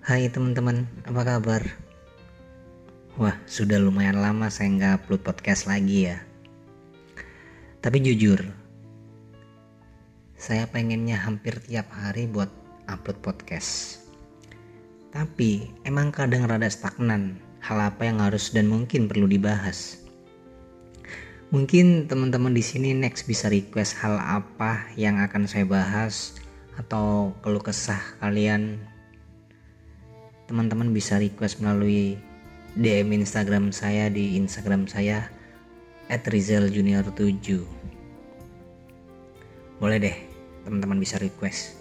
Hai teman-teman, apa kabar? Wah, sudah lumayan lama saya nggak upload podcast lagi ya. Tapi jujur, saya pengennya hampir tiap hari buat upload podcast. Tapi emang kadang rada stagnan hal apa yang harus dan mungkin perlu dibahas. Mungkin teman-teman di sini next bisa request hal apa yang akan saya bahas atau keluh kesah kalian teman-teman bisa request melalui DM Instagram saya di Instagram saya @rizaljunior7 boleh deh teman-teman bisa request.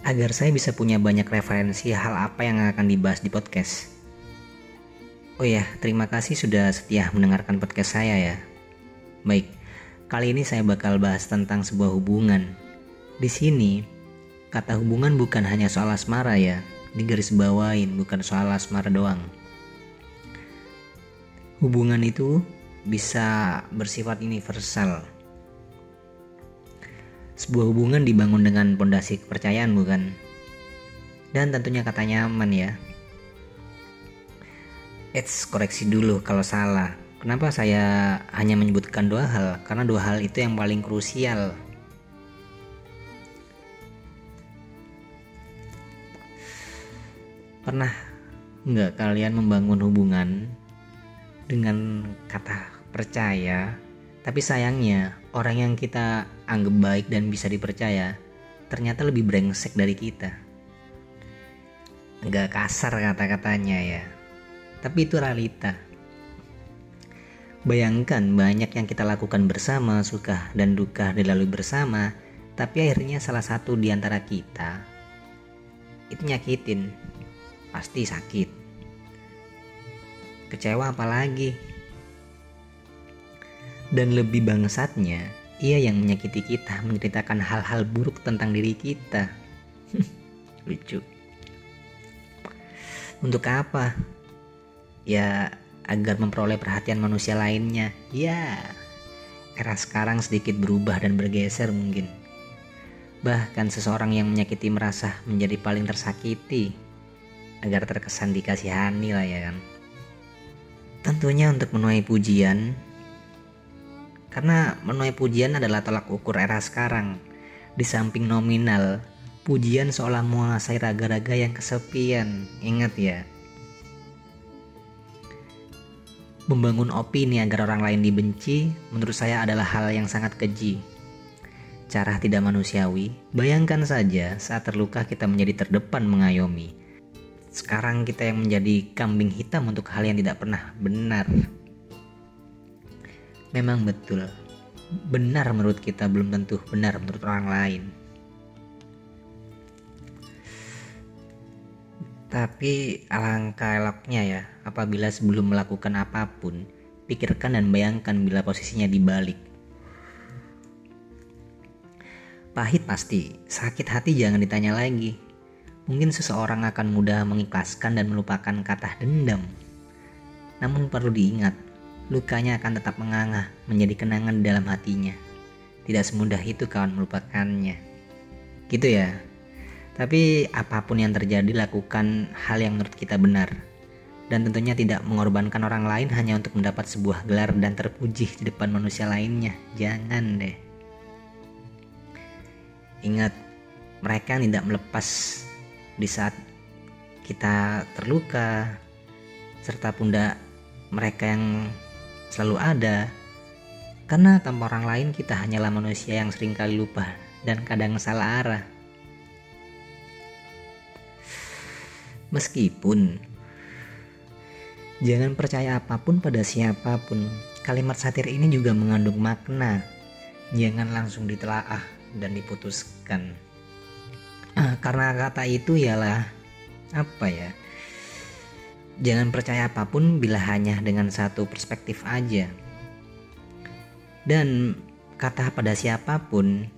Agar saya bisa punya banyak referensi hal apa yang akan dibahas di podcast. Oh ya terima kasih sudah setia mendengarkan podcast saya ya. Baik kali ini saya bakal bahas tentang sebuah hubungan. Di sini Kata hubungan bukan hanya soal asmara ya, di garis bawain bukan soal asmara doang. Hubungan itu bisa bersifat universal. Sebuah hubungan dibangun dengan pondasi kepercayaan bukan? Dan tentunya kata nyaman ya. Eits, koreksi dulu kalau salah. Kenapa saya hanya menyebutkan dua hal? Karena dua hal itu yang paling krusial Pernah nggak kalian membangun hubungan dengan kata percaya, tapi sayangnya orang yang kita anggap baik dan bisa dipercaya ternyata lebih brengsek dari kita. Nggak kasar kata-katanya ya, tapi itu realita. Bayangkan banyak yang kita lakukan bersama, suka dan duka dilalui bersama, tapi akhirnya salah satu di antara kita itu nyakitin pasti sakit. Kecewa apalagi. Dan lebih bangsatnya, ia yang menyakiti kita menceritakan hal-hal buruk tentang diri kita. Lucu. Untuk apa? Ya, agar memperoleh perhatian manusia lainnya. Ya, era sekarang sedikit berubah dan bergeser mungkin. Bahkan seseorang yang menyakiti merasa menjadi paling tersakiti agar terkesan dikasihani lah ya kan tentunya untuk menuai pujian karena menuai pujian adalah tolak ukur era sekarang di samping nominal pujian seolah menguasai raga-raga yang kesepian ingat ya Membangun opini agar orang lain dibenci menurut saya adalah hal yang sangat keji. Cara tidak manusiawi, bayangkan saja saat terluka kita menjadi terdepan mengayomi. Sekarang kita yang menjadi kambing hitam untuk hal yang tidak pernah benar. Memang betul, benar menurut kita belum tentu benar menurut orang lain. Tapi alangkah eloknya ya, apabila sebelum melakukan apa pun, pikirkan dan bayangkan bila posisinya dibalik. Pahit pasti, sakit hati jangan ditanya lagi. Mungkin seseorang akan mudah mengikhlaskan dan melupakan kata dendam. Namun perlu diingat, lukanya akan tetap menganga menjadi kenangan dalam hatinya. Tidak semudah itu kawan melupakannya. Gitu ya. Tapi apa pun yang terjadi lakukan hal yang menurut kita benar. Dan tentunya tidak mengorbankan orang lain hanya untuk mendapat sebuah gelar dan terpuji di depan manusia lainnya. Jangan deh. Ingat, mereka tidak melepas di saat kita terluka serta pundak mereka yang selalu ada. Karena tanpa orang lain kita hanyalah manusia yang sering kali lupa dan kadang salah arah. Meskipun jangan percaya apa pun pada siapa pun kalimat satir ini juga mengandung makna. Jangan langsung ditelaah dan diputuskan karena kata itu ialah apa ya? Jangan percaya apa pun bila hanya dengan satu perspektif aja. Dan kata pada siapa pun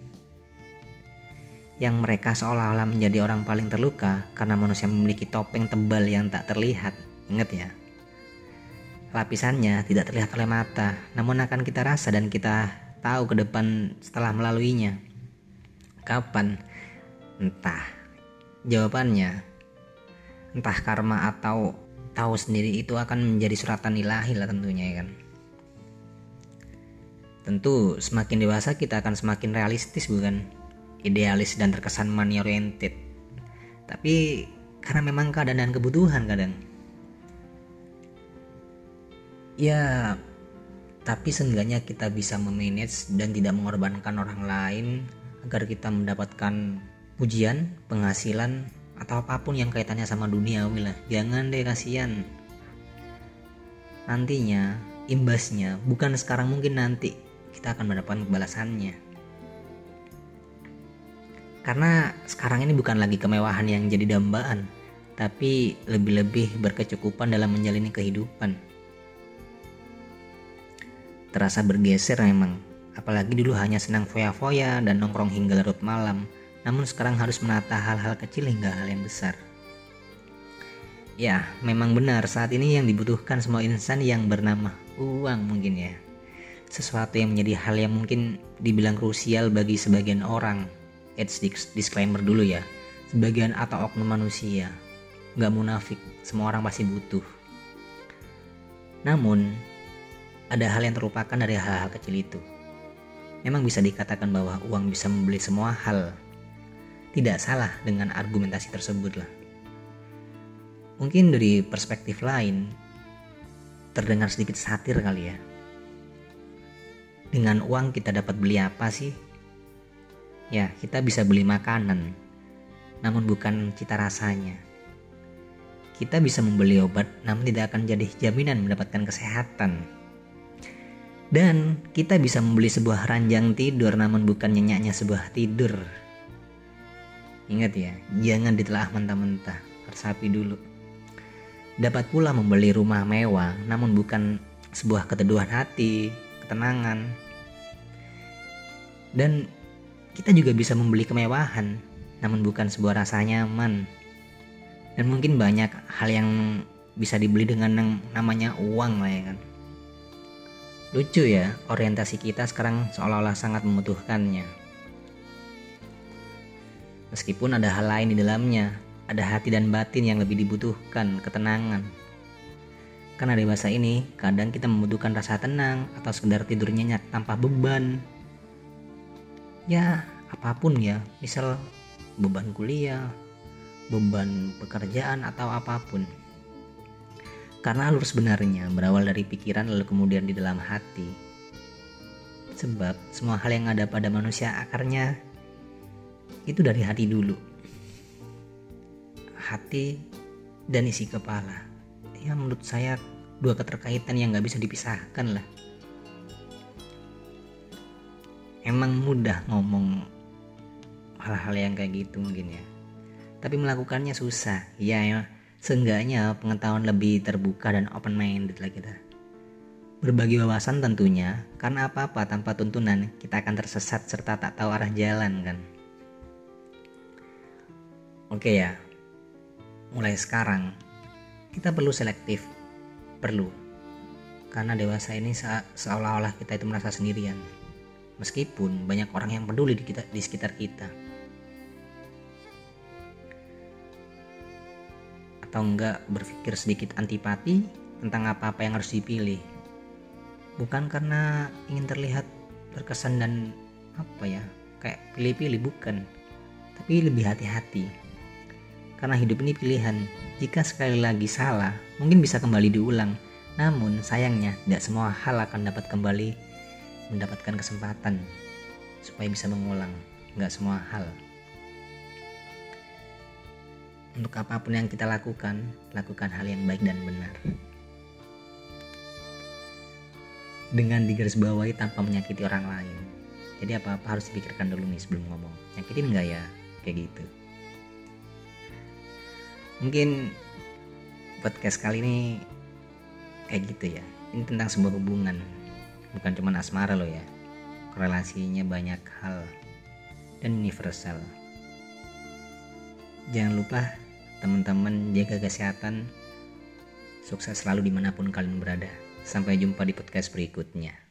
yang mereka seolah-olah menjadi orang paling terluka karena manusia memiliki topeng tebal yang tak terlihat. Ingat ya? Lapisannya tidak terlihat oleh mata namun akan kita rasa dan kita tahu ke depan setelah melaluinya. Kapan? Entah Jawabannya, entah karma atau tahu sendiri itu akan menjadi suratan ilahi lah tentunya ya kan. Tentu semakin dewasa kita akan semakin realistis bukan? Idealis dan terkesan money oriented. Tapi karena memang keadaan dan kebutuhan kadang. Ya, tapi seenggaknya kita bisa memanage dan tidak mengorbankan orang lain agar kita mendapatkan pujian, penghasilan, atau apa pun yang kaitannya sama dunia lah. Jangan deh kasihan. Nantinya, imbasnya bukan sekarang mungkin nanti kita akan mendapatkan balasannya. Karena sekarang ini bukan lagi kemewahan yang jadi dambaan, tapi lebih-lebih berkecukupan dalam menjalani kehidupan. Terasa bergeser memang, apalagi dulu hanya senang foya-foya dan nongkrong hingga larut malam, namun sekarang harus menata hal-hal kecil hingga hal yang besar. Ya, memang benar saat ini yang dibutuhkan semua insan yang bernama uang mungkin ya sesuatu yang menjadi hal yang mungkin dibilang krusial bagi sebagian orang. It's disclaimer dulu ya. Sebagian atau oknum manusia. Gak munafik, semua orang pasti butuh. Namun, ada hal yang terlupakan dari hal-hal kecil itu. Memang bisa dikatakan bahwa uang bisa membeli semua hal. Tidak salah dengan argumentasi tersebut lah. Mungkin dari perspektif lain, terdengar sedikit satir kali ya dengan uang kita dapat beli apa sih? Ya, kita bisa beli makanan, namun bukan cita rasanya. Kita bisa membeli obat, namun tidak akan jadi jaminan mendapatkan kesehatan. Dan kita bisa membeli sebuah ranjang tidur, namun bukan nyenyaknya sebuah tidur. Ingat ya, jangan ditelah mentah-mentah, resapi dulu. Dapat pula membeli rumah mewah, namun bukan sebuah keteduhan hati, ketenangan. Dan kita juga bisa membeli kemewahan, namun bukan sebuah rasa nyaman. Dan mungkin banyak hal yang bisa dibeli dengan yang namanya uang lah ya kan. Lucu ya, orientasi kita sekarang seolah-olah sangat membutuhkannya. Meskipun ada hal lain di dalamnya, ada hati dan batin yang lebih dibutuhkan, ketenangan. Karena dewasa ini, kadang kita membutuhkan rasa tenang atau sekedar tidur nyenyak tanpa beban. Ya, apa pun ya, misal beban kuliah, beban pekerjaan atau apa pun. Karena alur sebenarnya berawal dari pikiran lalu kemudian di dalam hati. Sebab semua hal yang ada pada manusia akarnya itu dari hati dulu. Hati dan isi kepala. Ya menurut saya dua keterkaitan yang nggak bisa dipisahkan lah. Emang mudah ngomong hal-hal yang kayak gitu mungkin ya. Tapi melakukannya susah. Ya, ya seenggaknya pengetahuan lebih terbuka dan open minded lah kita. Berbagi wawasan tentunya. Karena apa-apa tanpa tuntunan kita akan tersesat serta tak tahu arah jalan kan oke ya. Mulai sekarang kita perlu selektif. Perlu. Karena dewasa ini seolah-olah kita itu merasa sendirian. Meskipun banyak orang yang peduli di, kita, di sekitar kita. Atau enggak berpikir sedikit antipati tentang apa-apa yang harus dipilih. Bukan karena ingin terlihat terkesan dan apa ya kayak pilih-pilih bukan. Tapi lebih hati-hati karena hidup ini pilihan. Jika sekali lagi salah, mungkin bisa kembali diulang. Namun sayangnya tidak semua hal akan dapat kembali mendapatkan kesempatan supaya bisa mengulang. Nggak semua hal. Untuk apa pun yang kita lakukan, lakukan hal yang baik dan benar. Dengan digarisbawahi tanpa menyakiti orang lain. Jadi apa-apa harus dipikirkan dulu nih sebelum ngomong. Nyakitin nggak ya? Kayak gitu mungkin podcast kali ini kayak gitu ya. Ini tentang sebuah hubungan. Bukan cuma asmara loh ya. Korelasinya banyak hal dan universal. Jangan lupa teman-teman jaga kesehatan. Sukses selalu di mana pun kalian berada. Sampai jumpa di podcast berikutnya